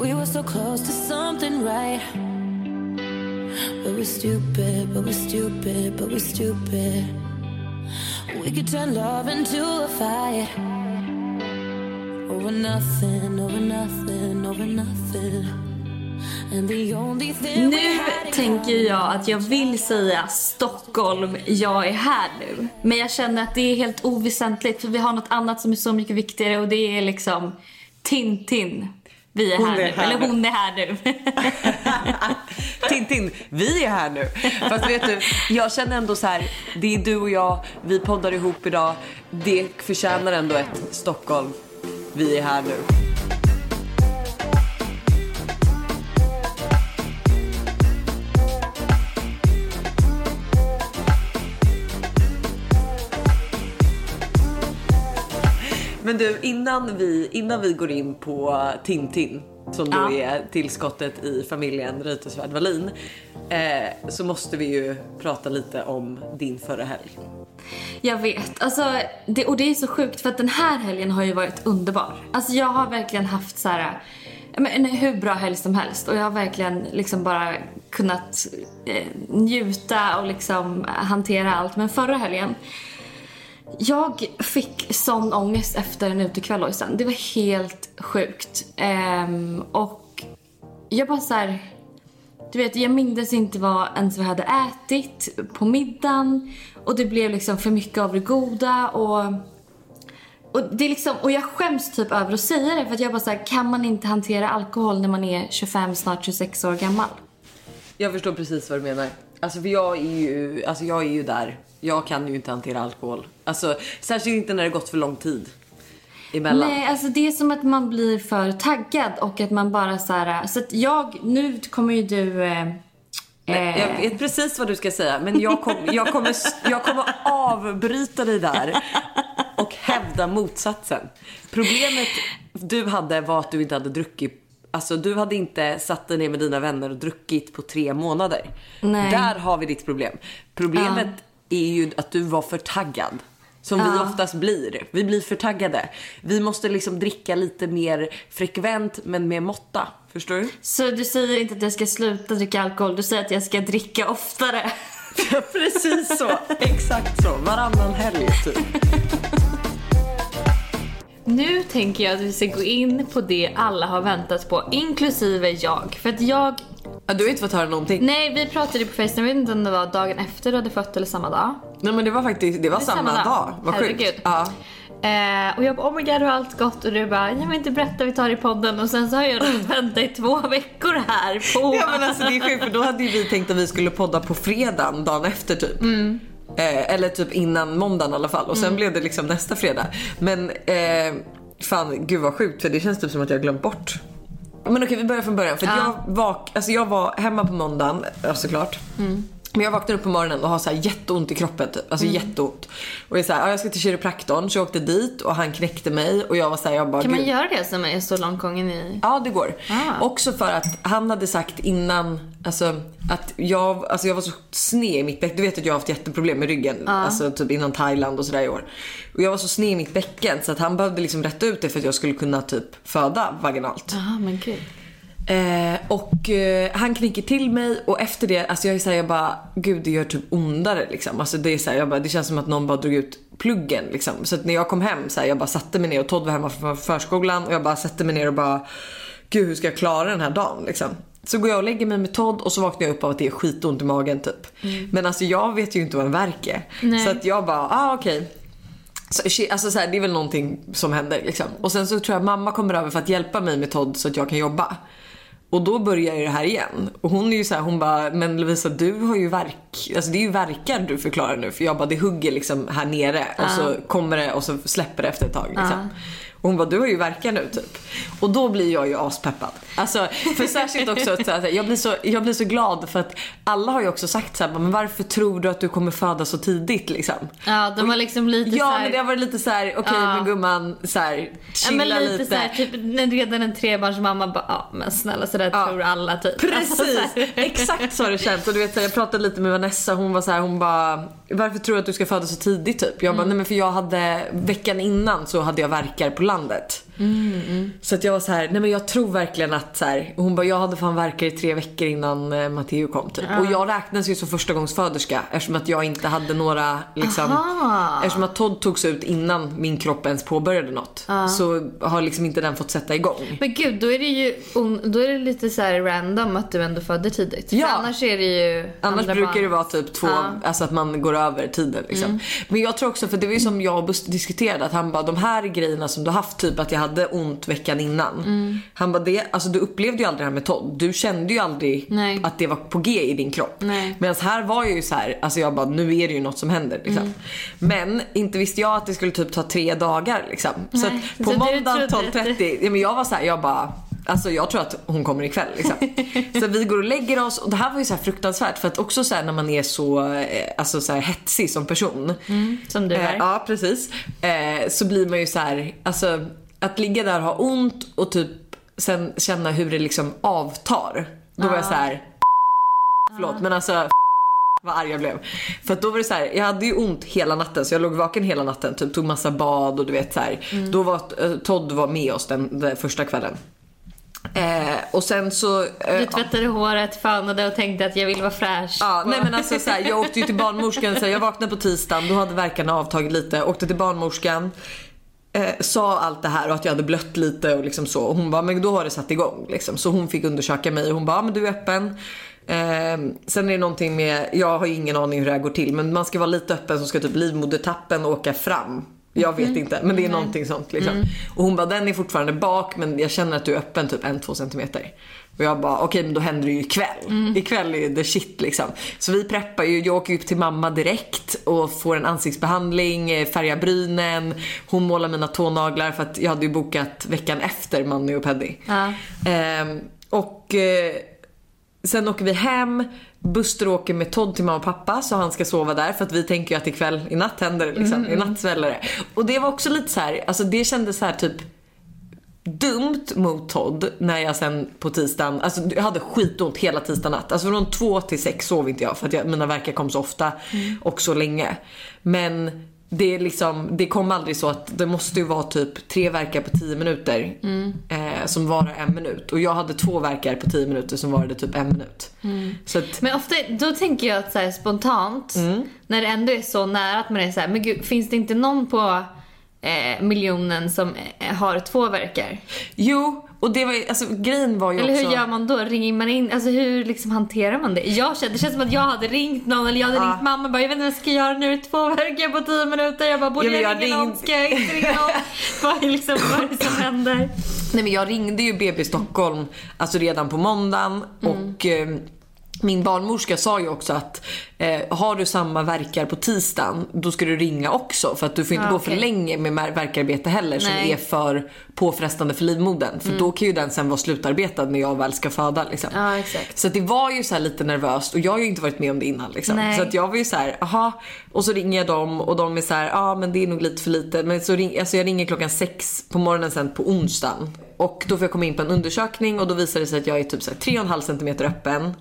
We were so close to something right. But we're stupid, but we're stupid, but we're stupid. We could turn love into a fight. Over nothing, over nothing, over nothing. Nu tänker jag att jag vill säga Stockholm, jag är här nu. Men jag känner att det är helt oväsentligt för vi har något annat som är så mycket viktigare och det är liksom Tintin. Vi är Hon här är nu. här Eller nu. hon är här nu. Tintin, vi är här nu. Fast vet du, jag känner ändå så här, det är du och jag, vi poddar ihop idag. Det förtjänar ändå ett Stockholm, vi är här nu. Men du, innan vi, innan vi går in på Tintin, som då Ja. är tillskottet i familjen Reuterswärd Wallin, eh, så måste vi ju prata lite om din förra helg. Jag vet. Alltså, det, och det är så sjukt för att den här helgen har ju varit underbar. Alltså jag har verkligen haft så här, men, en hur bra helg som helst och jag har verkligen liksom bara kunnat eh, njuta och liksom hantera allt. Men förra helgen, jag fick sån ångest efter en utekväll Lojsan. Det var helt sjukt. Ehm, och jag bara så här, du vet, jag mindes inte vad ens vi hade ätit på middagen. Och det blev liksom för mycket av det goda och... Och, det är liksom, och jag skäms typ över att säga det för att jag bara så här, kan man inte hantera alkohol när man är 25, snart 26 år gammal? Jag förstår precis vad du menar. Alltså för jag är ju, alltså jag är ju där. Jag kan ju inte hantera alkohol. Alltså särskilt inte när det gått för lång tid emellan. Nej, alltså det är som att man blir för taggad och att man bara så här... Så att jag, nu kommer ju du... Eh, Nej, jag vet precis vad du ska säga men jag, kom, jag, kommer, jag kommer avbryta dig där och hävda motsatsen. Problemet du hade var att du inte hade druckit Alltså du hade inte satt dig ner med dina vänner och druckit på tre månader. Nej. Där har vi ditt problem. Problemet är ju att du var för taggad. Som vi oftast blir. Vi blir för taggade. Vi måste liksom dricka lite mer frekvent men med måtta. Förstår du? Så du säger inte att jag ska sluta dricka alkohol, du säger att jag ska dricka oftare. Precis så. Exakt så. Varannan helg typ. Nu tänker jag att vi ska gå in på det alla har väntat på, inklusive jag. För att jag... Ja, du har inte fått höra någonting. Nej, vi pratade på festen, jag vet inte om det var dagen efter du hade fött eller samma dag. Nej men det var faktiskt, det var Det är samma, dag. Vad Herregud. sjukt. Ja. Eh, och jag bara oh my god har allt gått? Och du bara jag vill inte berätta vi tar i podden och sen så har jag fått vänta i två veckor här på... ja men alltså det är sjukt för då hade ju vi tänkt att vi skulle podda på fredagen dagen efter typ. Eh, eller typ innan måndagen i alla fall och sen blev det liksom nästa fredag. Men eh, fan gud vad sjukt för det känns typ som att jag glömt bort. Men okej vi börjar från början för att jag, vak- alltså jag var hemma på måndagen ja, såklart. Men jag vaknade upp på morgonen och har så här jätteont i kroppen typ. Alltså jätteont. Och jag är så här, ja, jag ska till kiropraktorn så jag åkte dit och han knäckte mig och jag var så här, jag bara Kan man "Gud." göra det som är så långt gången i... Ja det går. Ah. Också för att han hade sagt innan alltså, att jag, alltså, jag var så sned i mitt bäcken. Du vet att jag har haft jätteproblem med ryggen. Alltså typ innan Thailand och sådär i år. Och jag var så sned i mitt bäcken så att han behövde liksom rätta ut det för att jag skulle kunna typ föda vaginalt. Ja men gud. Eh, och eh, han knicker till mig och efter det, alltså jag är såhär, jag bara, gud det gör typ ondare liksom. Alltså det är såhär, jag bara, det känns som att någon bara drog ut pluggen liksom. Så att när jag kom hem så här, jag bara satte mig ner och Todd var hemma från förskolan och jag bara satte mig ner och bara, gud hur ska jag klara den här dagen liksom. Så går jag och lägger mig med Todd och så vaknar jag upp av att det är skitont i magen typ. Men alltså jag vet ju inte vad en värk är. Nej. Så att jag bara, ah okej. Så, shit, alltså så här, det är väl någonting som händer liksom. Och sen så tror jag mamma kommer över för att hjälpa mig med Todd så att jag kan jobba. Och då börjar ju det här igen. Och hon är ju så här, hon bara, men Lovisa du har ju verk, alltså det är ju verkar du förklarar nu. För jag bara, det hugger liksom här nere och så kommer det och så släpper det efter ett tag liksom. Och hon bara, du har ju verkar nu typ. Och då blir jag ju aspeppad. Alltså, för särskilt också att så här, jag, blir så, jag blir så glad för att alla har ju också sagt så här, men varför tror du att du kommer föda så tidigt liksom? Ja de var liksom lite Ja såhär... men det har varit lite så här: okej Ja. men gumman, så här, Ja, chilla men lite, lite. såhär, typ när redan en trebarnsmamma bara, ja men snälla sådär Ja. tror alla typ. Alltså, Precis, såhär. exakt så har det känts. Och du vet, så här, jag pratade lite med Vanessa, hon var så här, hon bara Varför tror du att du ska föda så tidigt typ? Jag bara, nej men för jag hade veckan innan så hade jag verkar på landet. That. Så att jag var så här, nej men jag tror verkligen att så här, hon bara, jag hade fan verkar i tre veckor innan eh, Matteo kom typ. Och jag räknas ju som förstagångsföderska eftersom att jag inte hade några liksom, Aha. eftersom att Todd togs ut innan min kropp ens påbörjade något. Så har liksom inte den fått sätta igång. Men gud, då är det ju då är det lite så random att du ändå födde tidigt. För Ja. annars är det ju Annars brukar det barn. vara typ två, Ja. Mm. alltså att man går över tiden liksom. Men jag tror också, för det var ju som jag och Buster diskuterade, att han bara de här grejerna som du haft, typ att jag hade ont veckan innan. Mm. Han bara det, alltså du upplevde ju aldrig det här med Todd. Du kände ju aldrig Nej. att det var på G i din kropp. Medan här var jag ju så här, alltså jag bara nu är det ju något som händer liksom. Mm. Men inte visste jag att det skulle typ ta tre dagar liksom. Så att på Så att 12.30, ja, men jag var så här, jag bara Alltså jag tror att hon kommer ikväll liksom. Så vi går och lägger oss och det här var ju så här fruktansvärt för att också så här när man är så, eh, alltså så här hetsig som person. Som du Eh, är. ja precis. Eh, så blir man ju så här, alltså att ligga där och ha ont och typ sen känna hur det liksom avtar. Då var jag så här. förlåt men alltså vad arg jag blev. För att då var det så här, jag hade ju ont hela natten så jag låg vaken hela natten, typ tog massa bad och du vet så här. Då var eh, Todd var med oss den, den första kvällen. Eh, och sen så... eh, Du tvättade håret, fönade och tänkte att jag vill vara fräsch. Ja, nej men alltså så här, jag åkte ju till barnmorskan, så här, jag vaknade på tisdagen, då hade verkarna avtagit lite, åkte till barnmorskan. Eh, sa allt det här och att jag hade blött lite och liksom så. Och hon bara, men då har det satt igång liksom. Så hon fick undersöka mig och hon bara, men du är öppen. Eh, sen är det någonting med, jag har ju ingen aning hur det här går till, men man ska vara lite öppen så ska typ livmodertappen åka fram. Jag vet inte, men det är någonting sånt liksom. Och hon bara, den är fortfarande bak men jag känner att du är öppen typ en, två centimeter. Och jag bara, okej men då händer det ju ikväll. Ikväll är det shit liksom. Så vi preppar ju, jag åker upp till mamma direkt och får en ansiktsbehandling, eh, färgar brynen, hon målar mina tånaglar för att jag hade ju bokat veckan efter Manny och Peddy. Ja. Ehm, och eh, sen åker vi hem, Buster åker med Todd till mamma och pappa så han ska sova där för att vi tänker ju att ikväll, i natt händer det liksom. I natt sväller det. Och det var också lite så här, alltså det kändes så här typ dumt mot Todd när jag sen på tisdagen, alltså jag hade skitont hela tisdag natt. Alltså från två till sex sov inte jag för att jag, mina verkar kom så ofta och så länge. Men det, är liksom, det kom aldrig så att det måste ju vara typ tre verkar på tio minuter eh, som varar en minut. Och jag hade två verkar på tio minuter som varade typ en minut. Så att, Men ofta, då tänker jag att så här, spontant, när det ändå är så nära att man är så här, men gud, finns det inte någon på eh, miljonen som eh, har två verkar? jo, och det var alltså grejen var ju Eller också... hur gör man då? Ringer man in? Alltså hur liksom hanterar man det? Jag kände, det känns som att jag hade ringt någon eller jag hade Ja. ringt mamma och bara, jag vet inte vad jag ska göra nu, två verkar på tio minuter. Jag bara, borde Ja, jag, jag ringa någon? ringde- Ska jag inte ringa någon? vad, liksom, vad är det som händer? Nej men jag ringde ju BB Stockholm alltså redan på måndagen och eh, min barnmorska sa ju också att eh, har du samma verkar på tisdagen då ska du ringa också för att du får inte Ja, gå för okej. länge med verkarbete heller som Nej. är för påfrestande för livmodern för då kan ju den sen vara slutarbetad när jag väl ska föda liksom. Exakt. Så det var ju så här lite nervöst och jag har ju inte varit med om det innan liksom. Så att jag var ju så här, aha. Och så ringer jag dem och de är så här, ja ah, men det är nog lite för lite. Men så ring, alltså jag ringer klockan sex på morgonen sen på onsdagen. Och då får jag komma in på en undersökning och då visar det sig att jag är typ så här 3,5 cm öppen.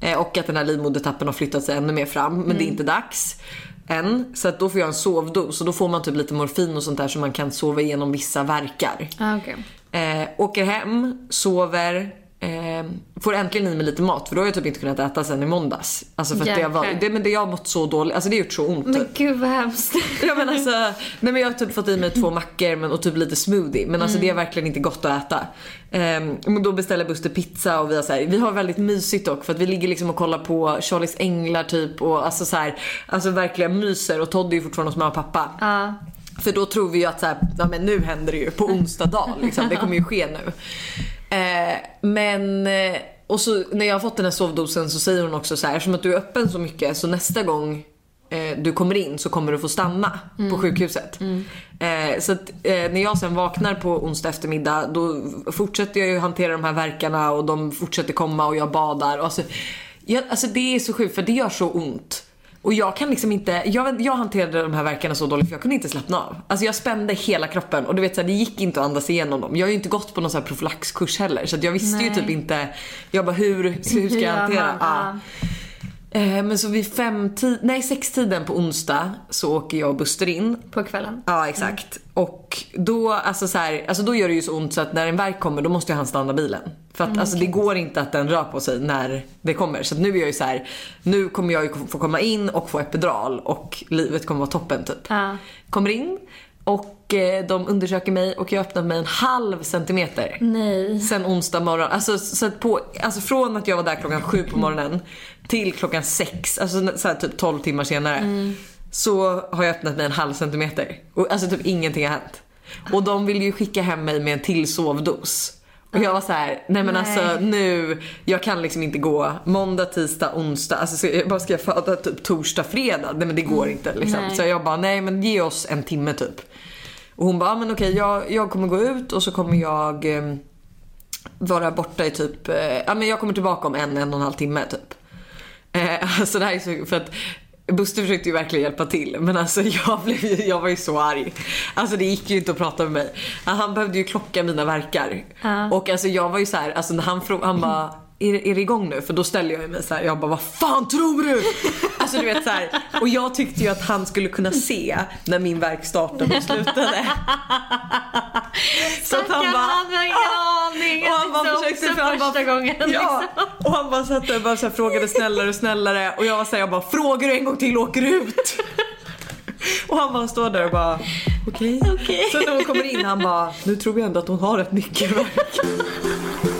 Eh, och att den här livmodertappen har flyttat sig ännu mer fram. Men det är inte dags än. Så att då får jag en sovdos och då får man typ lite morfin och sånt där så man kan sova igenom vissa verkar. Ah, okay. Eh, åker hem, sover, eh, får äntligen i mig lite mat för då har jag typ inte kunnat äta sen i måndags. Alltså för att det har, varit, Jäklar. det, men det har mått så dåligt, alltså det har gjort så ont. Men Typ. gud vad hemskt. Ja men alltså, nej men jag har typ fått i mig två mackor men, och typ lite smoothie men alltså det är verkligen inte gott att äta. Men då beställer Buster pizza och vi har så här, vi har väldigt mysigt dock för att vi ligger liksom och kollar på Charlies Änglar typ och alltså så här, alltså verkligen myser och Todd är ju fortfarande hos mamma och pappa. Ja. För då tror vi ju att så här, ja, men nu händer det ju på onsdag dag. Liksom. Det kommer ju ske nu. Eh, men, eh, och så när jag har fått den här sovdosen så säger hon också så här, eftersom att du är öppen så mycket så nästa gång eh, du kommer in så kommer du få stanna på sjukhuset. Eh, så att, eh, när jag sen vaknar på onsdag eftermiddag då fortsätter jag ju hantera de här verkarna och de fortsätter komma och jag badar. Och alltså, jag, alltså det är så sjukt för det gör så ont. Och jag kan liksom inte, jag, jag hanterade de här verkarna så dåligt för jag kunde inte slappna av. Alltså jag spände hela kroppen och du vet så här, det gick inte att andas igenom dem. Jag har ju inte gått på någon sån här profylaxkurs heller så jag visste ju Nej. typ inte, jag bara hur, hur ska jag hantera? Ja. Eh, men så vid femtid, nej sextiden på onsdag så åker jag och Buster in. På kvällen. Ja exakt. Och då, alltså så här, alltså då gör det ju så ont så att när en verk kommer då måste ju han stanna bilen. För att alltså, det går inte att den rör på sig när det kommer. Så nu är jag ju så här, nu kommer jag ju få komma in och få epidural och livet kommer vara toppen typ. Ja. Kommer in och eh, de undersöker mig och jag öppnar mig en halv centimeter. Nej. Sen onsdag morgon. Alltså, så på, alltså från att jag var där klockan sju på morgonen till klockan sex, alltså så här, typ 12 timmar senare. Så har jag öppnat mig en halv centimeter. Och alltså typ ingenting har hänt. Och de vill ju skicka hem mig med en till sovdos. Och jag var så här, nej men Nej. alltså nu, jag kan liksom inte gå måndag, tisdag, onsdag. Alltså så jag bara ska jag föda typ torsdag, fredag? Nej men det går inte liksom. Nej. Så jag bara, nej men ge oss en timme typ. Och hon bara, men okej jag, jag kommer gå ut och så kommer jag eh, vara borta i typ, eh, ja men jag kommer tillbaka om en, en och en halv timme typ. Eh, alltså det här är så, för att Buster försökte ju verkligen hjälpa till men alltså jag, blev, jag var ju så arg. Alltså det gick ju inte att prata med mig. Han behövde ju klocka mina verkar. Ja. Och alltså jag var ju så här, alltså när han han bara är, är det igång nu? För då ställde jag mig så här, jag bara vad fan tror du? Alltså du vet så här, och jag tyckte ju att han skulle kunna se när min verk startade och slutade. Så att han bara, han har ingen "Ah!" aning. Och han bara försökte för han bara, gången. Ja, Liksom. och han bara satt och bara så här, frågade snällare och snällare och jag var såhär, jag bara frågar du en gång till åker du ut. Och han bara står där och bara okej. Okej. Så när hon kommer in han bara nu tror vi ändå att hon har ett nyckelverk.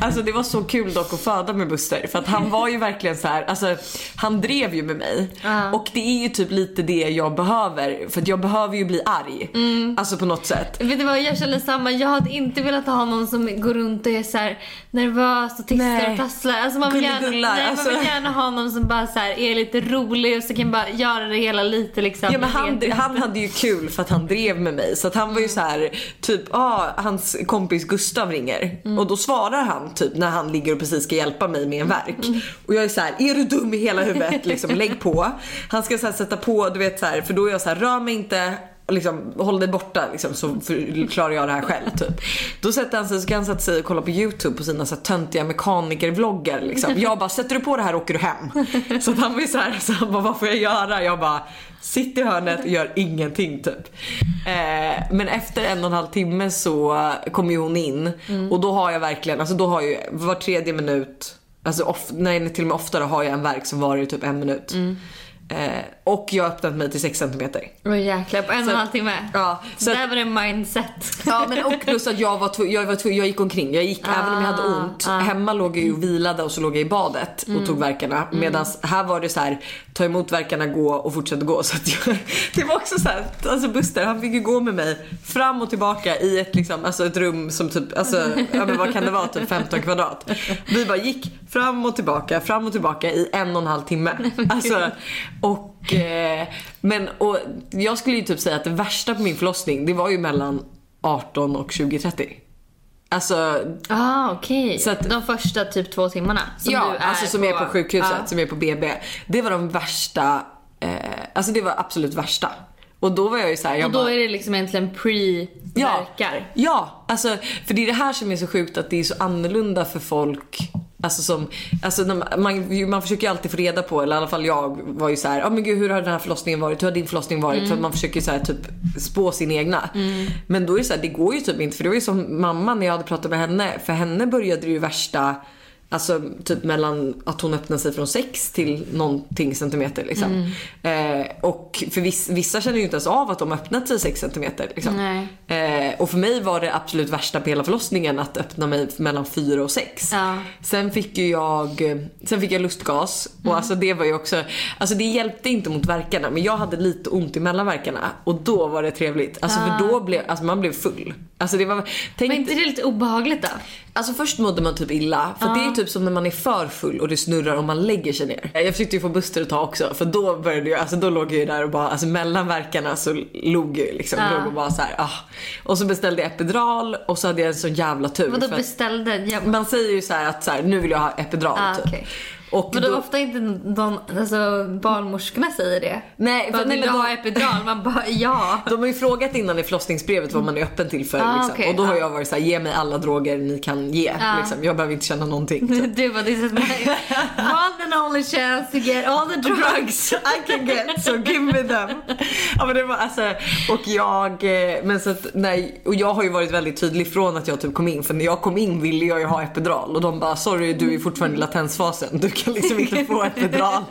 Alltså det var så kul dock att föda med Buster för att han var ju verkligen så här, alltså han drev ju med mig. Ja. Och det är ju typ lite det jag behöver för att jag behöver ju bli arg. Alltså på något sätt. Vet du vad, jag känner samma. Jag hade inte velat ha någon som går runt och är så här nervös och tisslar och tasslar. Alltså man vill, gärna, nej, alltså. man vill gärna ha någon som bara så här är lite rolig och så kan bara göra det hela lite liksom. Ja men han, han hade ju kul för att han drev med mig. Så att han var ju så här, typ, ah, hans kompis Gustav ringer. Och då svarar han typ när han ligger och precis ska hjälpa mig med en verk. Och jag är så här, är du dum i hela huvudet? Liksom, lägg på. Han ska så sätta på, du vet så här, för då är jag så här, rör mig inte. Liksom, håll dig borta liksom, så klarar jag det här själv typ. Då sätter han sig, så kan han sig och kolla på YouTube på sina så här, töntiga mekanikervloggar liksom. Jag bara, sätter du på det här åker du hem. Så han var ju så här, så han bara, vad får jag göra? Jag bara, sitt i hörnet och gör ingenting typ. Eh, men efter en och en halv timme så kommer ju hon in och då har jag verkligen, alltså då har jag var tredje minut, alltså of, nej till och med oftare har jag en verk som varar i typ en minut. Eh, och jag har öppnat mig till 6 centimeter. Åh jäklar, på en och en halv timme. Ja, så där var det mindset. Ja men och plus att jag var, jag var jag gick omkring. Jag gick även om jag hade Ah, ont. ah. Mm. Hemma låg jag ju och vilade och så låg jag i badet och tog verkarna. Medan här var det så här ta emot verkarna, gå och fortsätta gå. Så att jag, det var också så här, alltså Buster han fick ju gå med mig fram och tillbaka i ett, liksom, alltså ett rum som typ, alltså ja, men vad kan det vara, typ 15 kvadrat. Vi bara gick fram och tillbaka, fram och tillbaka i en och en halv timme. Alltså, och, eh, men, och jag skulle ju typ säga att det värsta på min förlossning det var ju mellan 18 och 20-30. Alltså, Ah, okej. Så att- De första typ två timmarna som ja, du är alltså som är på sjukhuset, Ja. som är på BB. Det var de värsta, eh, alltså det var absolut värsta. Och då var jag ju såhär, jag Och då bara, är det liksom egentligen pre-verkar. Ja, alltså, för det är det här som är så sjukt att det är så annorlunda för folk. Alltså som, alltså man, man, man försöker ju alltid få reda på, eller i alla fall jag var ju så här, ja men gud hur har den här förlossningen varit? Hur har din förlossning varit? Mm. För man försöker så här, typ spå sin egna. Men då är det så här, det går ju typ inte. För det var ju som mamman när jag hade pratat med henne. För henne började det ju värsta Alltså typ mellan att hon öppnade sig från 6 till någonting centimeter liksom. Mm. Eh, och för viss, vissa känner ju inte ens av att de öppnat sig 6 centimeter liksom. Eh, och för mig var det absolut värsta på hela förlossningen att öppna mig mellan 4 och 6. Ja. Sen fick ju jag, sen fick jag lustgas och alltså det var ju också, alltså det hjälpte inte mot verkarna men jag hade lite ont i mellanverkarna och då var det trevligt. Alltså för då blev, alltså man blev full. Alltså det var, tänk, Men inte det lite obehagligt då? Alltså först mådde man typ illa. För det är typ som när man är för full och det snurrar och man lägger sig ner. Jag försökte ju få Buster att ta också för då började jag, alltså då låg jag ju där och bara, alltså mellan verkarna så log jag ju liksom. Ja. Låg och bara så här, ah. Och så beställde jag epidural och så hade jag en sån jävla tur. Vadå beställde? Jag... man säger ju så här att så här, nu vill jag ha epidural Ah, typ. okej. Och Men då då- ofta inte någon, alltså barnmorskorna säger det. Nej, för, nej, vill du ha epidural? Man bara ja. De har ju frågat innan i förlossningsbrevet vad man är öppen till för. Ah, liksom. okej, och då har ja. jag varit såhär, ge mig alla droger ni kan ge. Ja. Liksom. Jag behöver inte känna någonting. typ. Du bara, this is my one and only chance to get all the drugs. drugs I can get so give me them. Ja men det var alltså, och jag, eh, men så att, nej, och jag har ju varit väldigt tydlig från att jag typ kom in för när jag kom in ville jag ju ha epidural och de bara sorry du är fortfarande i latensfasen du kan liksom inte få epidural.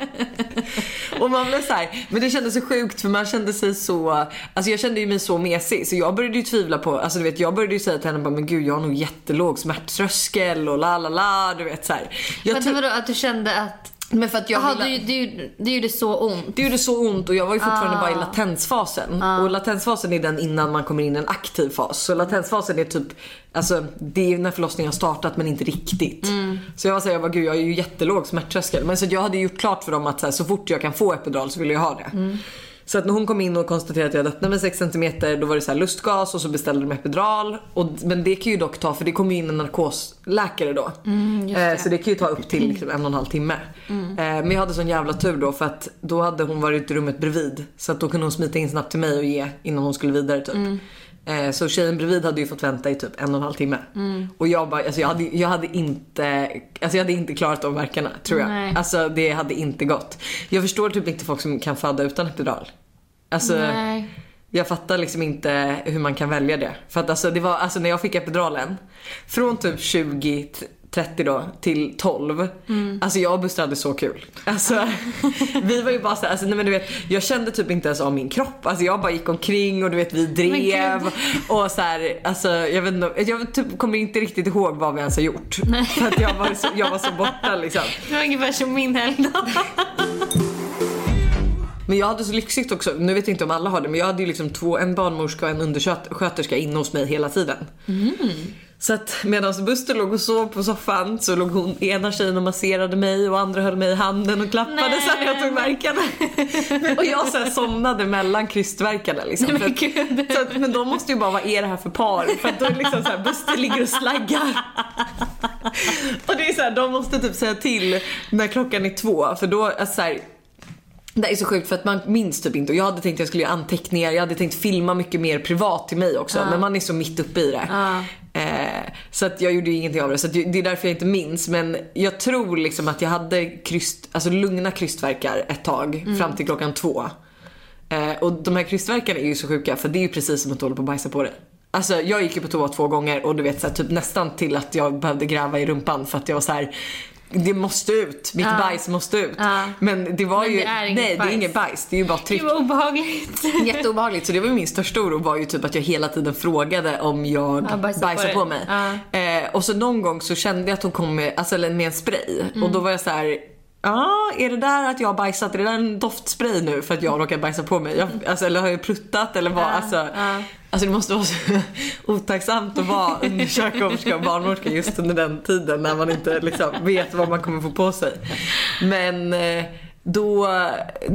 och man blev så här, men det kändes så sjukt för man kände sig så, alltså jag kände ju mig så mesig så jag började ju tvivla på, alltså du vet jag började ju säga till henne bara men gud jag har nog jättelåg smärttröskel och la la la du vet så här. Jag vadå, att du kände att... men för att jag Jaha, ville- du, du, det gjorde så ont. det gjorde så ont och jag var ju fortfarande Ah. bara i latensfasen. Och latensfasen är den innan man kommer in i en aktiv fas. Så latensfasen är typ, alltså det är när förlossningen har startat men inte riktigt. Så jag var såhär, jag bara gud jag är ju jättelåg smärttröskel. Men så jag hade gjort klart för dem att så, här, så fort jag kan få epidural så vill jag ha det. Så att när hon kom in och konstaterade att jag hade öppnat med 6 cm då var det så lustgas och så beställde de epidural. Och, men det kan ju dock ta, för det kommer in en narkosläkare då. eh, så det kan ju ta upp till liksom en och en halv timme. Eh, men jag hade sån jävla tur då för att då hade hon varit i rummet bredvid. Så att då kunde hon smita in snabbt till mig och ge innan hon skulle vidare typ. Eh, Så tjejen bredvid hade ju fått vänta i typ en och en halv timme. Och jag bara, alltså jag hade, jag hade inte, alltså jag hade inte klarat de verkarna tror jag. Nej. Alltså det hade inte gått. Jag förstår typ inte folk som kan föda utan epidural. Alltså Nej. jag fattar liksom inte hur man kan välja det. För att alltså det var, alltså när jag fick epiduralen, från typ 20 30 då till 12. Alltså jag och Buster hade så kul. Alltså vi var ju bara såhär, alltså, nej men du vet jag kände typ inte ens av min kropp. Alltså jag bara gick omkring och du vet vi drev och så här, alltså jag vet inte, jag typ kommer inte riktigt ihåg vad vi ens har gjort. För att jag var så, jag var så borta liksom. Det var ungefär som min helg då. Men jag hade så lyxigt också, nu vet jag inte om alla har det, men jag hade ju liksom två, en barnmorska och en undersköterska inne hos mig hela tiden. Så att medan Buster låg och sov på soffan så låg hon, ena tjejen och masserade mig och andra höll mig i handen och klappade Nej. när jag tog verkarna. och jag så här somnade mellan krystverkarna liksom. Nej, men att- så att, men de måste ju bara, vad är det här för par? För att då är liksom så här, Buster ligger och slaggar. och det är så här, de måste typ säga till när klockan är två för då, alltså så här, det är så sjukt för att man minns typ inte och jag hade tänkt att jag skulle göra anteckningar, jag hade tänkt filma mycket mer privat till mig också men man är så mitt uppe i det. Ja. Eh, så att jag gjorde ju ingenting av det så det är därför jag inte minns men jag tror liksom att jag hade kryst, alltså lugna krystverkar ett tag fram till klockan två. Eh, och de här krystverkarna är ju så sjuka för det är ju precis som att du håller på att bajsa på dig. Alltså jag gick ju på toa två gånger och du vet så här, typ nästan till att jag behövde gräva i rumpan för att jag var så här. Det måste ut, mitt Ja. bajs måste ut. Ja. Men det var Men ju, det är nej det är bajs. inget bajs, det är ju bara tryck. Det var obehagligt. Jätteobehagligt. Så det var ju min största oro var ju typ att jag hela tiden frågade om jag Ja, bajsar bajsar på på, mig. Ja. Eh, och så någon gång så kände jag att hon kom med, alltså, med en spray. Mm. Och då var jag så här. Ja, är det där att jag har bajsat? Är det där en doftspray nu för att jag råkar bajsa på mig? Jag, alltså, eller har jag pruttat eller vad? Ja, Alltså, ja. alltså det måste vara så otacksamt att vara undersköterska och barnmorska just under den tiden när man inte liksom vet vad man kommer få på sig. Men eh, då,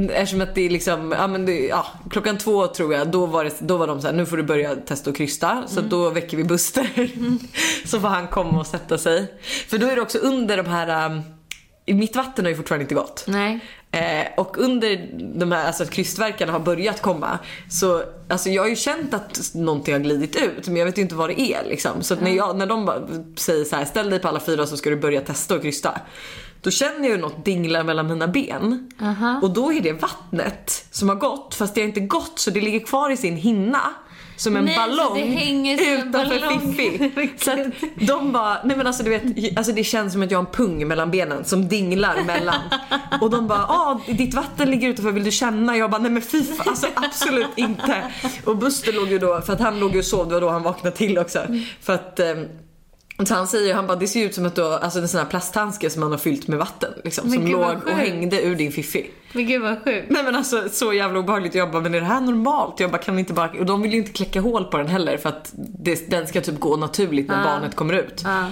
eftersom att det är liksom, ja men det, ja, klockan två tror jag, då var, det, då var de så här, nu får du börja testa att krysta. Så då väcker vi Buster. så får han komma och sätta sig. För då är det också under de här, um, mitt vatten har ju fortfarande inte gått. Nej. Eh, och under de här, alltså att krystverkarna har börjat komma så, alltså jag har ju känt att någonting har glidit ut men jag vet ju inte vad det är liksom. Så när, jag, när de säger så här, ställ dig på alla fyra så ska du börja testa och krysta. Då känner jag ju något dingla mellan mina ben. Och då är det vattnet som har gått fast det har inte gått så det ligger kvar i sin hinna. Som en Nej, ballong det hänger som en utanför ballong. Fiffi. Så att de bara, nej men alltså du vet, alltså det känns som att jag har en pung mellan benen som dinglar mellan. Och de bara, ah ditt vatten ligger utanför, vill du känna? Jag bara, nej men fy alltså absolut inte. Och Buster låg ju då, för att han låg ju och sov, det var då han vaknade till också. För att ehm, så han säger, han bara det ser ut som att du har, alltså en sån här plasthandske som man har fyllt med vatten liksom. Men Som låg och hängde ur din fiffi. Men gud vad sjukt. Nej men alltså så jävla obehagligt. Jag bara, men är det här normalt? Jag bara, kan vi inte bara... Och de vill ju inte kläcka hål på den heller för att det, den ska typ gå naturligt när Ja. barnet kommer ut. Ja.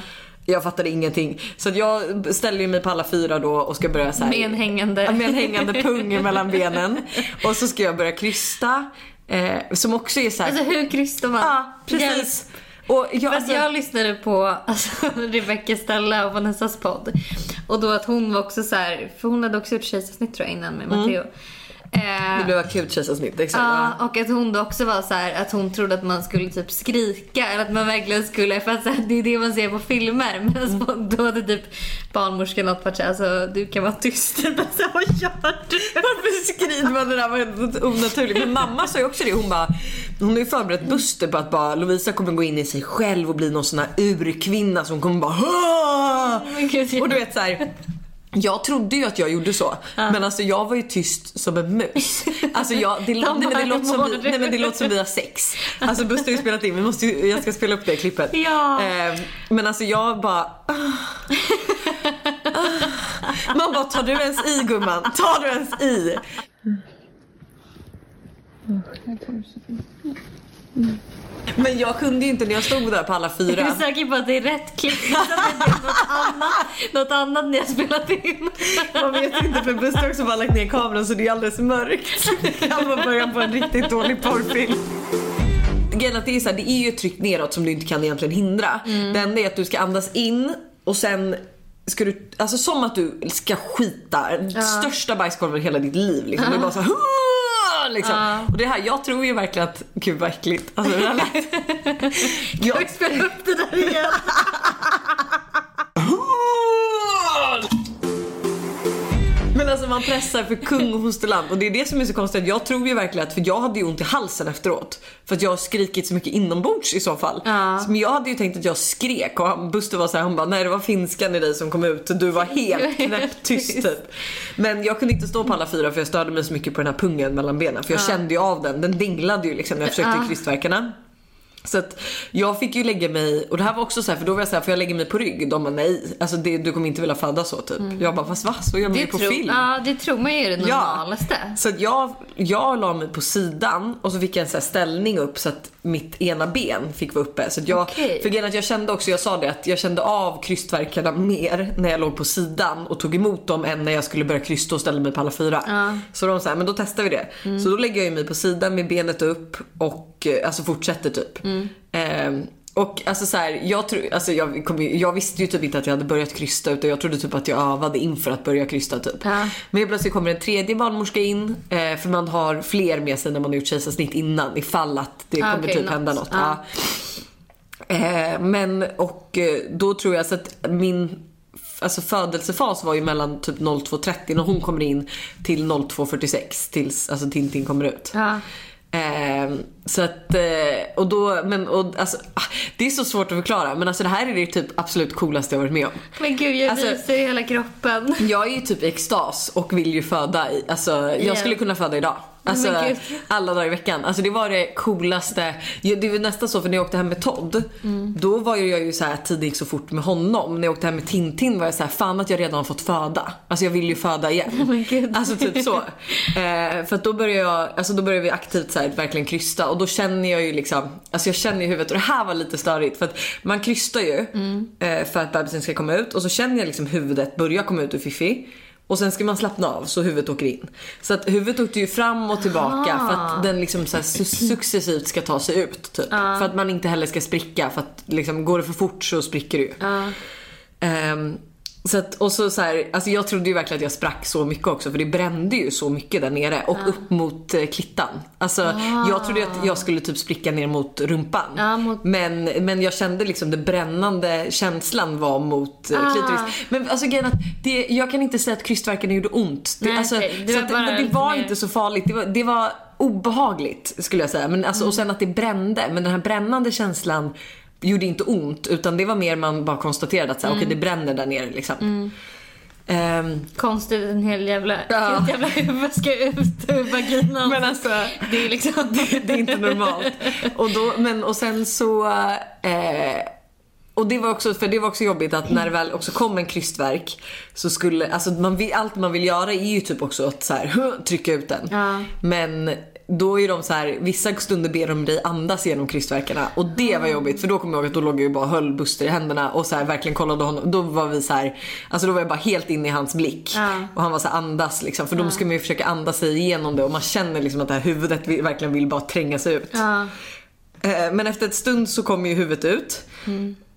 Jag fattade ingenting. Så jag ställer mig på alla fyra då och ska börja så här, Med en hängande. Med en hängande pung mellan benen. Och så ska jag börja krysta. Eh, som också är så här, Alltså hur krystar man? Ja, precis. Hjälp. Och jag, alltså, jag lyssnade på alltså, Rebecca Stella och Vanessas podd. Och då att hon var också så här, för hon hade också gjort kejsarsnitt tror jag innan med Matteo. Eh, det blev akut kejsarsnitt, exakt. Ja, och att hon då också var så här, att hon trodde att man skulle typ skrika eller att man verkligen skulle, för att så här, det är det man ser på filmer. Men mm. då hade typ barnmorskan något varit såhär, alltså du kan vara tyst. Men så, vad gör du? Varför skriver man det där var helt onaturligt? Men mamma sa ju också det, hon bara, hon har ju förberett Buster på att bara Lovisa kommer gå in i sig själv och bli någon sån här urkvinna som kommer bara Och du vet så här. Jag trodde ju att jag gjorde så, men alltså jag var ju tyst som en mus. Alltså jag, det, nej, men det, låter som vi, nej men det låter som vi har sex. Alltså Buster har ju spelat in, vi måste ju, jag ska spela upp det klippet. Ja. Eh, men alltså jag bara... ah. Ah. Man bara, tar du ens i gumman? Tar du ens i? Men jag kunde ju inte när jag stod där på alla Jag fyra. är säker på att det är rätt klipp. Något annat, något annat ni har spelat in. Man vet inte för Buster också bara lagt ner kameran så det är alldeles mörkt. Det kan vara början på en riktigt dålig porrfilm. Grejen att det är, så här, det är ju ett tryck neråt som du inte kan egentligen hindra. Det enda är att du ska andas in och sen ska du, alltså som att du ska skita största bajskorven i hela ditt liv. Liksom. Det är bara så här, "Huah!" liksom. Och det här, jag tror ju verkligen att, gud vad äckligt. Alltså, det här lät- jag, Jag spelar upp det där igen. man pressar för kung och fosterland och det är det som är så konstigt. Jag tror ju verkligen att, för jag hade ju ont i halsen efteråt. För att jag har skrikit så mycket inombords i så fall. Ja. Men jag hade ju tänkt att jag skrek och han, Buster var så här, han bara nej det var finskan i dig som kom ut. Du var helt knäpptyst typ. Men jag kunde inte stå på alla fyra för jag störde mig så mycket på den här pungen mellan benen. För jag kände ju av den, den dinglade ju liksom när jag försökte Ja. krystverkarna. Så att jag fick ju lägga mig, och det här var också så här, för då var jag så här, får jag lägga mig på rygg? De bara nej, alltså det, du kommer inte vilja föda så typ. Jag bara fast va? Så gör man ju på film. ja, det tror man ju är det normalaste. Så att jag, jag la mig på sidan och så fick jag en så ställning upp så att mitt ena ben fick vara uppe. Så jag, Okej. För att jag kände också, jag sa det, att jag kände av krystverkarna mer när jag låg på sidan och tog emot dem än när jag skulle börja krysta och ställa mig på alla fyra. Så de sa men då testar vi det. Så då lägger jag mig på sidan med benet upp och eh, alltså fortsätter typ. Ehm, och alltså så här, jag, tror, alltså jag, kom, jag visste ju typ inte att jag hade börjat krysta utan jag trodde typ att jag övade inför att börja krysta typ. Ja. Men plötsligt kommer en tredje barnmorska in eh, för man har fler med sig när man har gjort kejsarsnitt innan ifall att det Ah, kommer okej, typ något. hända något. Ja. Ja. Eh, men och eh, då tror jag så att min alltså födelsefas var ju mellan typ 02.30 när hon kommer in till 02.46 tills alltså Tintin kommer ut. Eh, så att, eh, och då, men och, alltså, ah, det är så svårt att förklara men alltså det här är det typ absolut coolaste jag varit med om. Men gud, jag Alltså- ryser i hela kroppen. Jag är ju typ i extas och vill ju föda. I, alltså, jag Ja. skulle kunna föda idag. Alltså, gud. alla dagar i veckan. Alltså, det var det coolaste. Det var nästan så för när jag åkte hem med Todd. Mm. Då var jag ju så här tiden gick så fort med honom. När jag åkte hem med Tintin var jag så här fan att jag redan har fått föda. Alltså jag vill ju föda igen. gud. Alltså typ så. Eh, för att då började jag, alltså då började vi aktivt så här, verkligen krysta och då känner jag ju liksom, alltså jag känner i huvudet och det här var lite störigt för att man krystar ju Mm. eh, för att bebisen ska komma ut och så känner jag liksom huvudet börja komma ut ur Fifi. Och sen ska man slappna av så huvudet åker in. Så att huvudet åkte ju fram och tillbaka för att den liksom så successivt ska ta sig ut. Typ. För att man inte heller ska spricka för att liksom, går det för fort så spricker det ju. Ehm, så att, och så, så här, alltså jag trodde ju verkligen att jag sprack så mycket också för det brände ju så mycket där nere och upp mot eh, klittan. Alltså jag trodde att jag skulle typ spricka ner mot rumpan. Ja, mot- Men, men jag kände liksom det brännande känslan var mot eh, Ah. klitoris. Men alltså grejen att det, jag kan inte säga att krystvärkarna gjorde ont. Det, Nej, alltså, okej. Det var att, bara det var inte så farligt. Det var, det var obehagligt skulle jag säga. Men alltså, Och sen att det brände. Men den här brännande känslan gjorde inte ont utan det var mer man bara konstaterade att så här, Mm. okej det bränner där nere liksom. Ehm, Konstigt, en hel jävla, Ja. ett jävla huvud ska ut ur vaginan. men alltså det är liksom... det är inte normalt. Och, då, men, och sen så... Eh, och det var också, för det var också jobbigt att när det väl också kom en krystverk så skulle, alltså man allt man vill göra är ju typ också att så här, trycka ut den. Ja. Men då är de så här, vissa stunder ber de dig andas genom krystverkarna och det var jobbigt för då kommer jag ihåg att då låg jag ju bara höll Buster i händerna och så här, verkligen kollade honom. Då var vi så här, alltså då var jag bara helt inne i hans blick Ja. och han var så här, andas liksom för då ska man ju försöka andas sig igenom det och man känner liksom att det här huvudet verkligen vill bara tränga sig ut. Ja. Eh, men efter ett stund så kommer ju huvudet ut.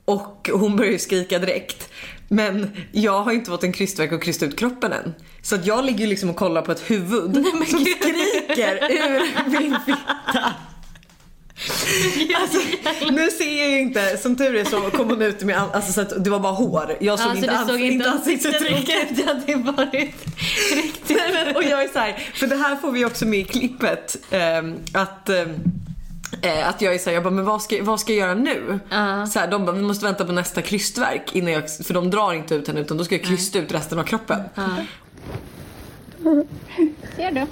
Och hon börjar ju skrika direkt. Men jag har inte fått en krystverk och krysta ut kroppen än. Så att jag ligger liksom och kollar på ett huvud som skriker ur min fitta. Alltså, nu ser jag ju inte, som tur är så kom hon ut med, alltså så att det var bara hår. Jag såg Alltså inte, ans- såg inte ansiktsuttrycket. Det hade varit riktigt... Nej, men, och jag är så här, för det här får vi också med i klippet. ehm, att eh, att jag är såhär, jag bara, men vad ska, vad ska jag göra nu? Ja. Så här, de bara, vi måste vänta på nästa krystverk innan jag, för de drar inte ut henne utan då ska jag krysta ut resten av kroppen. Ser du?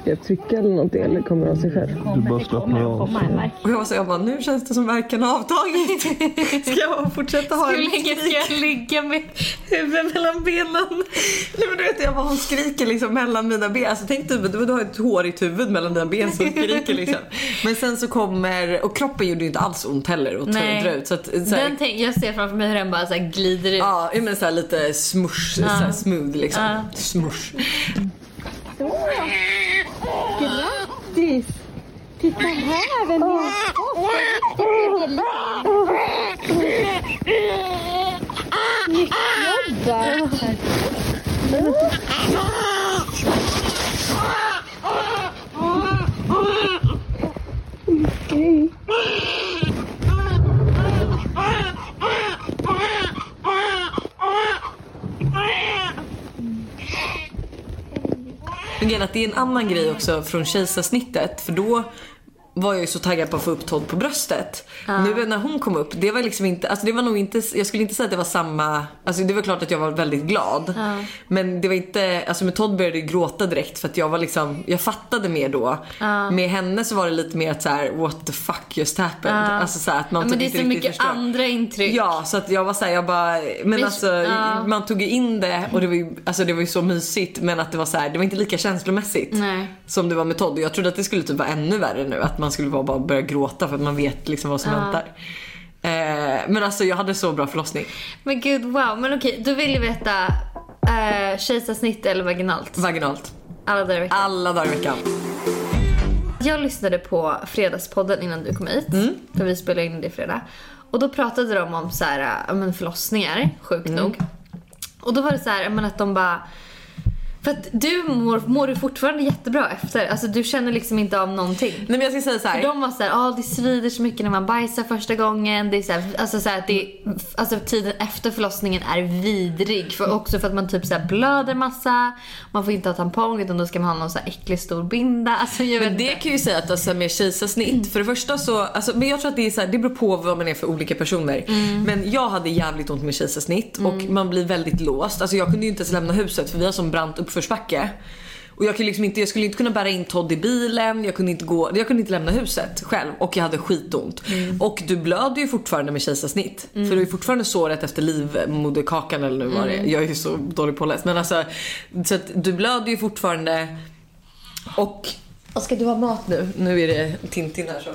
Ska jag trycka eller någonting eller kommer det av sig själv? Du bara slappnar av. Och jag var så, jag bara, nu känns det som verken har avtagit. Ska jag fortsätta ha Hur en länge ska jag ligga med huvud mellan benen? Nej men du vet jag bara, hon skriker liksom mellan mina ben. Alltså tänk dig, du, du har ett hårigt huvud mellan dina ben som skriker liksom. Men sen så kommer, och kroppen gjorde ju inte alls ont heller att Nej. dra ut. Så att, så här, Den tänk, jag ser framför mig hur den bara så här glider ut. Ja, men så här lite smush, så här smooth liksom. Ja. Smush. Grattis! Titta här, vem jag har Snyggt jobbat! Men grejen att det är en annan grej också från kejsarsnittet för då var jag ju så taggad på att få upp Todd på bröstet. Nu när hon kom upp, det var liksom inte, alltså det var nog inte, jag skulle inte säga att det var samma, alltså det var klart att jag var väldigt glad. Men det var inte, alltså med Todd började jag gråta direkt för att jag var liksom, jag fattade mer då. Med henne så var det lite mer att så här: what the fuck just happened? Alltså så här, att man Ja, men typ det är så mycket förstår. andra intryck. Ja, så att jag var såhär, jag bara, men Men- alltså man tog ju in det och det var ju, alltså det var ju så mysigt men att det var så här, det var inte lika känslomässigt Nej. som det var med Todd. Och Jag trodde att det skulle typ vara ännu värre nu, att man skulle bara bara börja gråta för att man vet liksom vad som väntar. Eh, men alltså jag hade så bra förlossning. Men gud wow, men okej, då vill jag veta eh, kejsarsnitt eller vaginalt? Vaginalt. Alla dagar i veckan. Alla dagar i veckan. Jag lyssnade på Fredagspodden innan du kom hit. Mm. För vi spelade in det i fredag. Och då pratade de om så här, ja, men förlossningar, sjukt Mm. nog. Och då var det så här, ja, men att de bara... För att du mår, mår du fortfarande jättebra efter. Alltså du känner liksom inte av någonting. Nej men jag ska säga så här. För de var såhär, ah, det svider så mycket när man bajsar första gången. Det är så här, alltså så här, att det, alltså tiden efter förlossningen är vidrig. För, också för att man typ så blöder massa. Man får inte ha tampong utan då ska man ha någon så här äcklig stor binda. Alltså jag Men det inte. kan ju säga att alltså med kejsarsnitt, för det första så, alltså, men jag tror att det är så här, det beror på vad man är för olika personer. Men jag hade jävligt ont med kejsarsnitt och man blir väldigt låst. Alltså jag kunde ju inte ens lämna huset för vi har sån brant uppförsbacke. Och jag, kunde liksom inte, jag skulle inte kunna bära in Todd i bilen, jag kunde inte, gå, jag kunde inte lämna huset själv och jag hade skitont. Och du blöder ju fortfarande med kejsarsnitt. För du är fortfarande såret efter livmoderkakan eller nu var det. Jag är ju så dålig påläst. Men alltså, så du blöder ju fortfarande. Och och ska du ha mat nu? Nu är det Tintin här som...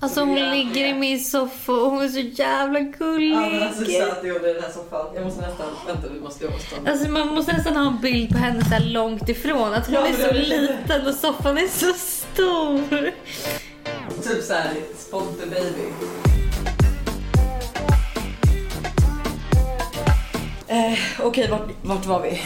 Alltså hon ligger i min soffa och hon är så jävla gullig. söt du gjorde den här soffan. Jag måste nästan... Vänta, vi måste... Jag måste Alltså man måste nästan ha en bild på henne så långt ifrån. Att hon Ja, är men så det- liten och soffan är så stor. Typ såhär, Sponte baby. Eh, Okej, vart, vart var vi?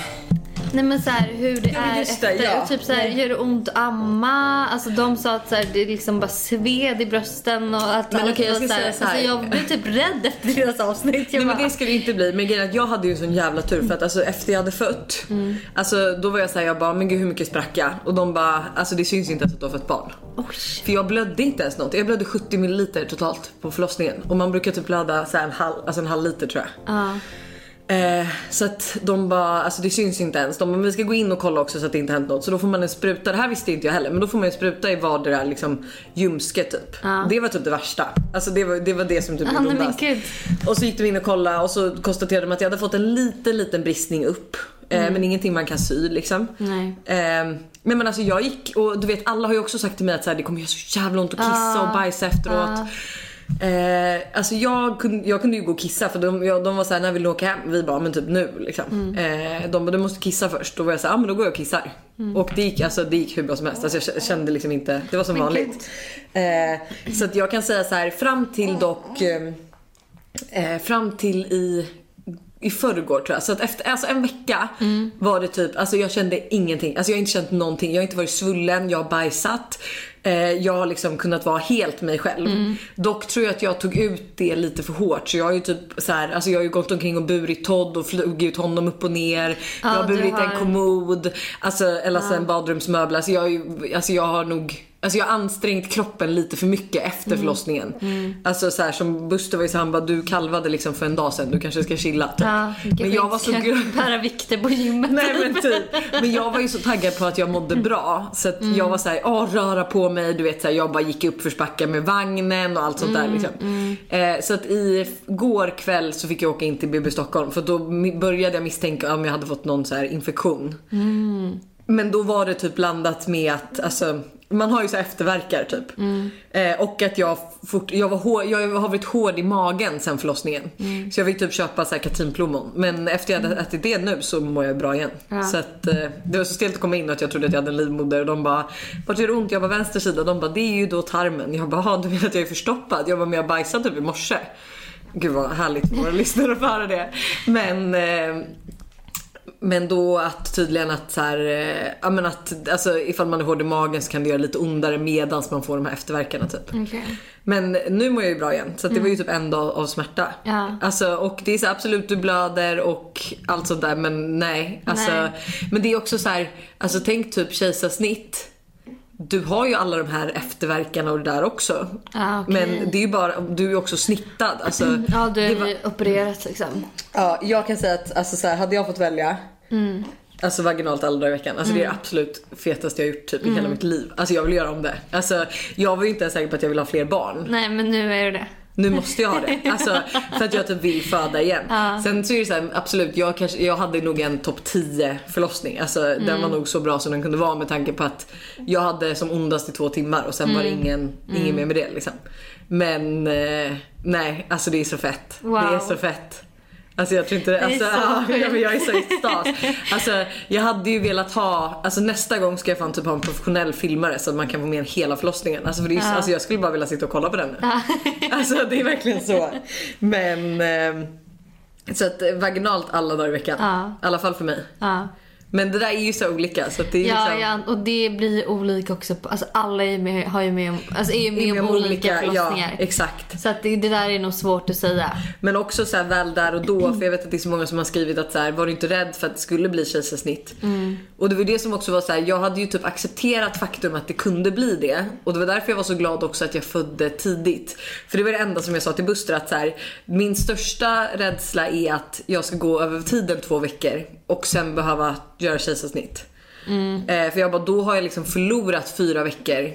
Nej men så här, hur det men är det, efter. ja. Och typ så här, gör det ont att amma? Alltså de sa att så här, det liksom bara sved i brösten och att Men allt okej, jag ska så här, säga så här. Alltså jag blev typ rädd efter deras avsnitt. Jag Nej men bara, det skulle det inte bli. Men grejen att jag hade ju en sån jävla tur för att alltså, efter jag hade fött. Alltså då var jag såhär, jag bara men gud hur mycket sprack jag? Och de bara, alltså det syns inte ens att du har fött barn. Oj. För jag blödde inte ens något. Jag blödde 70 ml totalt på förlossningen. Och man brukar typ blöda så en, halv, alltså en halv liter tror jag. Ja. Eh, så att de bara, alltså det syns inte ens. De bara, vi ska gå in och kolla också så att det inte hänt något. Så då får man en spruta, det här visste inte jag heller, men då får man en spruta i vardera liksom ljumske typ. Det var typ det värsta. Alltså det var det, var det som typ Ja, gjorde ondast. Och så gick de in och kollade och så konstaterade de att jag hade fått en liten liten bristning upp. Eh, men ingenting man kan sy liksom. Eh, men, men alltså jag gick och du vet alla har ju också sagt till mig att så här, det kommer göra så jävla ont att kissa och bajsa efteråt. Eh, alltså jag kunde, jag kunde ju gå och kissa för de, jag, de var såhär, när vill du åka hem? Vi bara, men typ nu liksom. Eh, de bara, du måste kissa först. Då var jag såhär, ja men då går jag och kissar. Och det gick, alltså, det gick hur bra som helst. Alltså, jag kände liksom inte, det var som vanligt. Eh, så att jag kan säga så här, fram till dock, eh, eh, fram till i i förrgår tror jag. Så att efter alltså en vecka var det typ, alltså jag kände ingenting. Alltså jag har inte känt någonting. Jag har inte varit svullen, jag har bajsat. Eh, jag har liksom kunnat vara helt mig själv. Dock tror jag att jag tog ut det lite för hårt. Så jag har ju typ så här, alltså jag har ju gått omkring och burit Todd och flugit honom upp och ner. jag har burit har- en kommod, alltså, eller alltså en badrumsmöbel. Alltså jag, alltså jag har nog Alltså jag har ansträngt kroppen lite för mycket efter Mm. förlossningen. Alltså så här, som Buster var ju så han bara du kalvade liksom för en dag sedan, du kanske ska chilla. Typ. Ja, Men jag var så bära vikter på gymmet. Nej men typ. Men jag var ju så taggad på att jag mådde bra. Så att jag var såhär, åh röra på mig. Du vet såhär, jag bara gick upp för med vagnen och allt sånt där liksom. Eh, så att i går kväll så fick jag åka in till BB Stockholm. För då började jag misstänka om jag hade fått någon så här infektion. Men då var det typ blandat med att, alltså man har ju så efterverkar typ. Eh, och att jag, fort, jag, var hår, jag har varit hård i magen sen förlossningen. Så jag fick typ köpa så här katrinplommon. Men efter jag hade ätit det nu så mår jag bra igen. Ja. Så att eh, det var så stelt att komma in att jag trodde att jag hade en livmoder. Och de bara, vart gör det ont? Jag bara vänster sida. De bara, det är ju då tarmen. Jag bara, "Ja, du menar att jag är förstoppad? Jag bara, men jag bajsade typ i morse. Gud vad härligt för våra lyssnare att höra det. Men eh, men då att tydligen att så här, eh, ja men att alltså ifall man är hård i magen så kan det göra lite ondare medans man får de här efterverkarna typ. Okej. Men nu mår jag ju bra igen så det var ju typ en dag av smärta. Ja. Alltså och det är så absolut du blöder och allt sånt där men nej. Alltså, Nej. Men det är också så här, alltså tänk typ kejsarsnitt. Du har ju alla de här efterverkarna och det där också. Ja, okej. Men det är ju bara, du är ju också snittad. Alltså, Ja, du är var- opererat liksom. Ja, jag kan säga att alltså, så här, hade jag fått välja Alltså vaginalt alla dagar i veckan. Alltså det är det absolut fetaste jag gjort typ i hela mitt liv. Alltså jag vill göra om det. Alltså jag var ju inte ens säker på att jag vill ha fler barn. Nej, men nu är det det. Nu måste jag ha det. Alltså för att jag typ vill föda igen. Sen så är det så här, absolut jag, kanske, jag hade nog en topp 10 förlossning. Alltså den var nog så bra som den kunde vara med tanke på att jag hade som ondast i två timmar och sen var det ingen, ingen mer med det liksom. Men eh, nej, alltså det är så fett. Det är Wow. så fett. Alltså jag tror inte är alltså, så ja, men jag är så extas. Alltså jag hade ju velat ha, alltså nästa gång ska jag fan typ ha en professionell filmare så att man kan få med hela förlossningen. Alltså, för det är, ju- alltså jag skulle bara vilja sitta och kolla på den nu. Alltså det är verkligen så. Men eh, så att vaginalt alla dagar i veckan. Ja. I alla fall för mig. Ja. Men det där är ju så olika så det är Ja, liksom, ja, och det blir olika också. på- Alltså alla är med, har ju med om, alltså är med, är med om olika, förlossningar. Ja, exakt. så att det, det där är nog svårt att säga. Men också så här väl där och då, för jag vet att det är så många som har skrivit att så här, var du inte rädd för att det skulle bli kejsarsnitt? Och det var det som också var så här, jag hade ju typ accepterat faktum att det kunde bli det. Och det var därför jag var så glad också att jag födde tidigt. För det var det enda som jag sa till Buster att så här, min största rädsla är att jag ska gå över tiden två veckor och sen behöva göra kejsarsnitt. Eh, för jag bara, då har jag liksom förlorat fyra veckor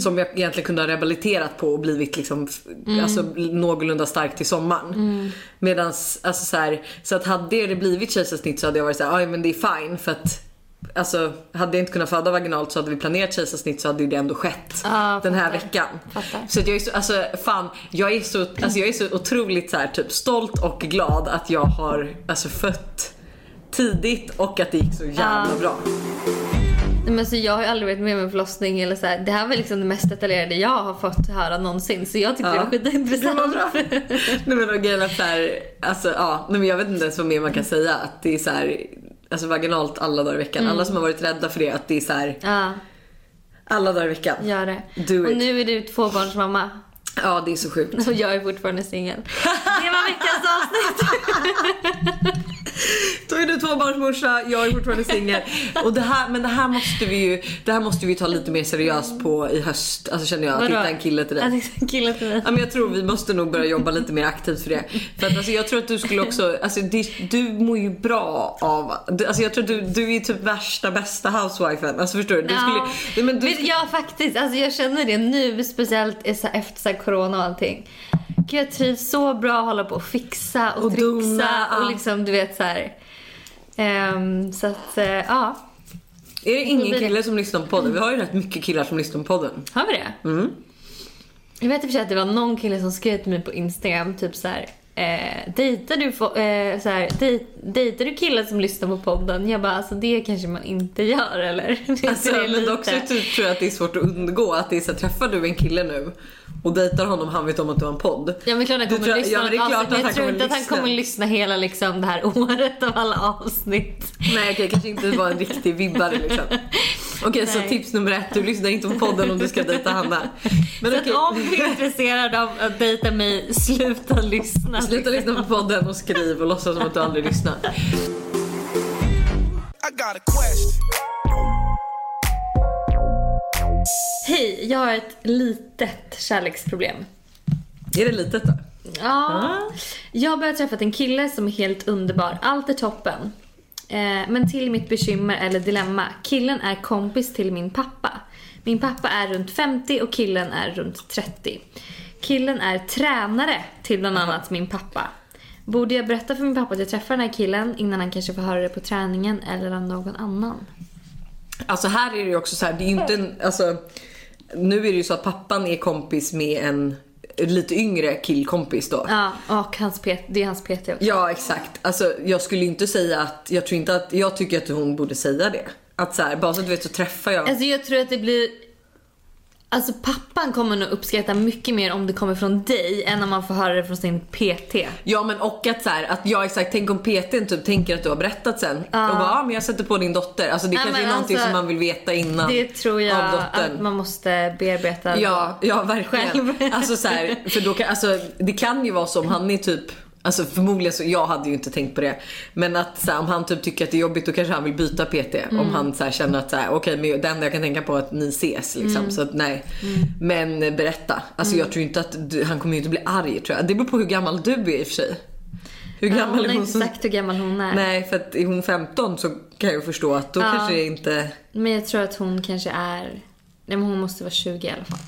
som jag egentligen kunde ha rehabiliterat på och blivit liksom f- alltså, någorlunda stark till sommaren. Medans, alltså så här, så att hade det blivit kejsarsnitt så hade jag varit såhär, men det är fine för att Alltså hade jag inte kunnat föda vaginalt så hade vi planerat kejsarsnitt så hade det ändå skett Ja, den här veckan. Fattar. Så jag är så, alltså fan, jag är så, alltså jag är så otroligt så här, typ stolt och glad att jag har alltså fött tidigt och att det gick så jävla bra. Men så jag har aldrig varit med om en förlossning eller så här. Det här var liksom det mest detaljerade jag har fått höra någonsin. Så jag tyckte Ja. det var skitintressant. Det var bra. Nej men och grejen är att så här, alltså ja, nej, men jag vet inte ens vad mer man kan säga att det är så här, alltså vaginalt alla dagar i veckan. Alla som har varit rädda för det att det är så här, Ja, alla dagar i veckan. gör det. Do och it. nu är du tvåbarnsmamma. Ja det är så sjukt. Och jag är fortfarande singel. Det var veckans avsnitt. Tvåbarnsmorsa, jag är fortfarande singel. Och det här, men det här måste vi ju, det här måste vi ta lite mer seriöst på i höst. Alltså känner jag, att hitta en kille till dig. Att hitta en kille till mig. Ja, men jag tror vi måste nog börja jobba lite mer aktivt för det. För att alltså, jag tror att du skulle också, alltså, det, du mår ju bra av, alltså, jag tror att du, du är typ värsta bästa housewifen. Alltså förstår du? du skulle, nej, men du skulle, ja faktiskt, alltså jag känner det nu speciellt efter så här corona och allting. Gud, jag trivs så bra att hålla på och fixa och, Och trixa dona, ja. och liksom du vet så här. Ehm, så att eh, ja, är det ingen blir kille som lyssnar på podden? Vi har ju rätt mycket killar som lyssnar på podden. har vi det? Mm. Jag vet i och för sig att det var någon kille som skrev till mig på Instagram typ så här. Eh, dejtar, du, eh, så här, dej, dejtar du killar som lyssnar på podden? Jag bara, alltså det kanske man inte gör eller? Alltså, men lite? också typ, tror jag att det är svårt att undgå att det är så här, träffar du en kille nu och dejtar honom, han vet om att du har en podd. Ja men klart han kommer tror- lyssna. ja, det är klart jag tror kommer inte att han lyssna. kommer lyssna hela liksom det här året av alla avsnitt. Nej okej, kanske inte var en riktig vibbare liksom. Okej så tips nummer ett, du lyssnar inte på podden om du ska dejta Hanna. Men Så okej, om du är intresserad av att dejta mig, sluta lyssna. sluta lyssna på podden och skriv och låtsas som att du aldrig lyssnar. I got a question. Hej, jag har ett litet kärleksproblem. Är det litet då? Ja. Jag har börjat träffa en kille som är helt underbar. Allt är toppen. Eh, men till mitt bekymmer eller dilemma. Killen är kompis till min pappa. Min pappa är runt 50 och killen är runt 30. Killen är tränare till bland annat min pappa. Borde jag berätta för min pappa att jag träffar den här killen innan han kanske får höra det på träningen eller av någon annan? Alltså här är det ju också så här, det är ju inte en, alltså nu är det ju så att pappan är kompis med en lite yngre killkompis då. Ja, och hans P- det är hans PT också. Ja exakt. Alltså jag skulle inte säga att, jag tror inte att, jag tycker att hon borde säga det. Att så här, bara så att du vet så träffar jag. Alltså jag tror att det blir... Alltså pappan kommer nog uppskatta mycket mer om det kommer från dig än om man får höra det från sin PT. Ja men och att så här, att jag exakt, tänk om PTn typ tänker att du har berättat sen. Och bara, ja men jag sätter på din dotter. Alltså det Nej, kanske är någonting alltså, som man vill veta innan. Det tror jag Av dottern. att man måste bearbeta. Ja, ja verkligen. Själv. Alltså så här, för då kan, alltså, det kan ju vara så om han är typ Alltså förmodligen så, jag hade ju inte tänkt på det. Men att så här, om han typ tycker att det är jobbigt då kanske han vill byta PT. Mm. Om han så här, känner att så här, okej men det enda jag kan tänka på är att ni ses liksom. Mm. Så att nej. Men eh, berätta. Alltså jag tror inte att du, han kommer ju inte bli arg tror jag. Det beror på hur gammal du är i och för sig. Hur Ja, gammal hon är hon inte som... sagt hur gammal hon är. Nej för att är hon 15 så kan jag förstå att då Ja. kanske det inte... Men jag tror att hon kanske är... Nej men hon måste vara 20 i alla fall.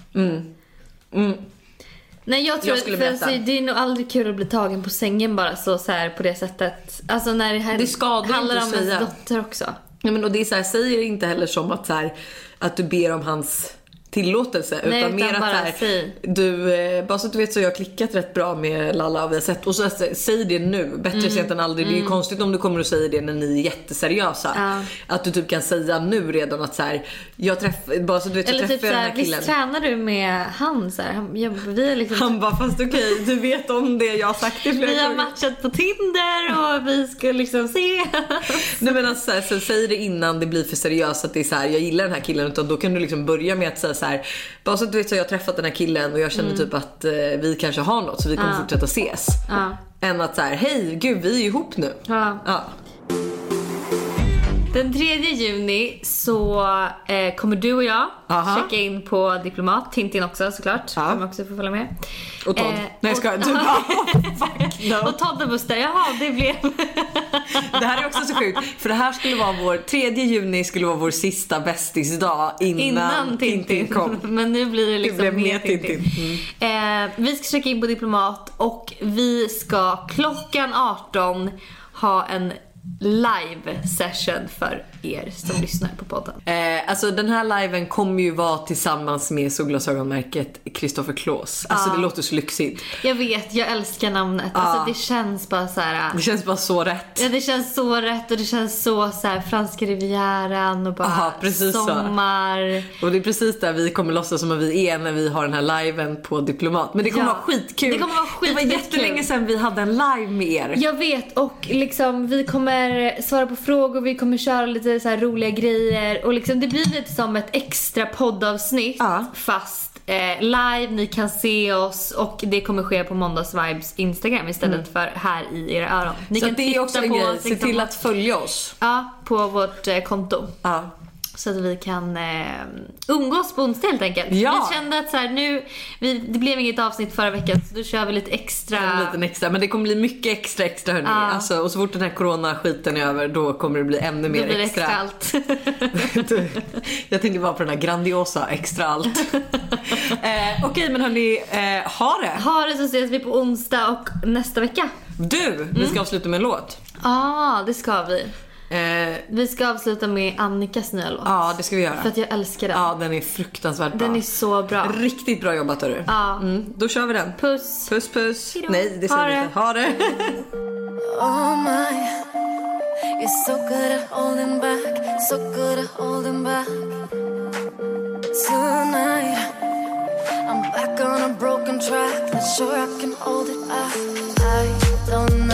Nej jag tror Jag att skulle för berätta. alltså, det är nog aldrig kul att bli tagen på sängen bara så, så här på det sättet. Alltså när det här Det skadar handlar inte om att ens dotter också. Ja, men och det är så här, säger inte heller som att, så här, att du ber om hans tillåtelse. Nej, utan utan mer att så här, du, eh, bara så att du vet så har jag klickat rätt bra med Lalla och vi har sett. Och så att, säg det nu, bättre Mm. sent än aldrig. Det är ju konstigt om du kommer och säger det när ni är jätteseriösa. Ja. Att du typ kan säga nu redan att så här, jag träffar, bara så du vet så Eller träffar typ jag den såhär, här killen. visst tränar du med han? Så här, han- jag, vi, är liksom, Han bara fast okej du vet om det jag har sagt det vi har matchat på Tinder och vi ska liksom se. Nej men alltså, så här, så säg det innan det blir för seriöst att det är så här, jag gillar den här killen utan då kan du liksom börja med att säga så här, bara så att du vet så jag har träffat den här killen och jag känner typ att eh, vi kanske har något så vi kommer Mm. Ja. fortsätta ses. Ja. Än att så här, hej gud vi är ihop nu. Ja. Den 3 juni så eh, kommer du och jag Aha. checka in på Diplomat. Tintin också såklart. Ja. Kommer också få följa med. Och Todd. Eh, Nej jag skojar. Du bara, no. Och Todd och Buster, jaha det blev... Det här är också så sjukt för det här skulle vara vår, 3 juni skulle vara vår sista bästisdag innan, Innan Tintin. kom. Men nu blir det liksom blev med med Tintin. Tintin. Mm. Eh, vi ska checka in på Diplomat och vi ska klockan 18 ha en live session för er som lyssnar på podden. Eh, alltså den här liven kommer ju vara tillsammans med solglasögonmärket Christopher Kloss. Alltså det låter så lyxigt. Jag vet, jag älskar namnet. Alltså det känns bara så här. Det känns bara så rätt. Ja, det känns så rätt och det känns så, så här, franska rivieran och bara Aha, precis så. sommar. Och det är precis där vi kommer låtsas som att vi är när vi har den här liven på Diplomat. Men det kommer Ja. vara skitkul. Det kommer vara Det var skitkul. jättelänge sedan vi hade en live med er. Jag vet och liksom vi kommer svara på frågor, vi kommer köra lite så här roliga grejer och liksom det blir lite som ett extra poddavsnitt Ja. fast eh, live, ni kan se oss och det kommer ske på Måndagsvibes Instagram istället för här i era öron. Ni Mm. Så kan det är också en grej. Se till att följa oss. Ja, på vårt eh, konto. Ja. Så att vi kan eh, umgås på onsdag helt enkelt. Ja. Vi kände att så här, nu, vi, det blev inget avsnitt förra veckan så då kör vi lite extra. En liten extra. Men det kommer bli mycket extra extra hörni. Ja. Alltså, och så fort den här coronaskiten är över då kommer det bli ännu Då mer blir det extra. extra allt. Jag tänkte bara på den här grandiosa extra allt. eh, Okej men hörni, eh, ha det. ha det så ses vi på onsdag och nästa vecka. Du, vi Mm. ska avsluta med en låt. Ja, ah, det ska vi. Eh, Vi ska avsluta med Annikas nya låt. ja, det ska vi göra. För att jag älskar den. Ja, den är fruktansvärt bra. Den är så bra. Riktigt bra jobbat hörru. Ja. Mm, då kör vi den. Puss. Puss puss. Hejdå. Nej, det säger vi inte. Ha det. Oh my, you're so good at holding back, so good at holding back. Tonight, I'm back on a broken track, not sure I can hold it back. I don't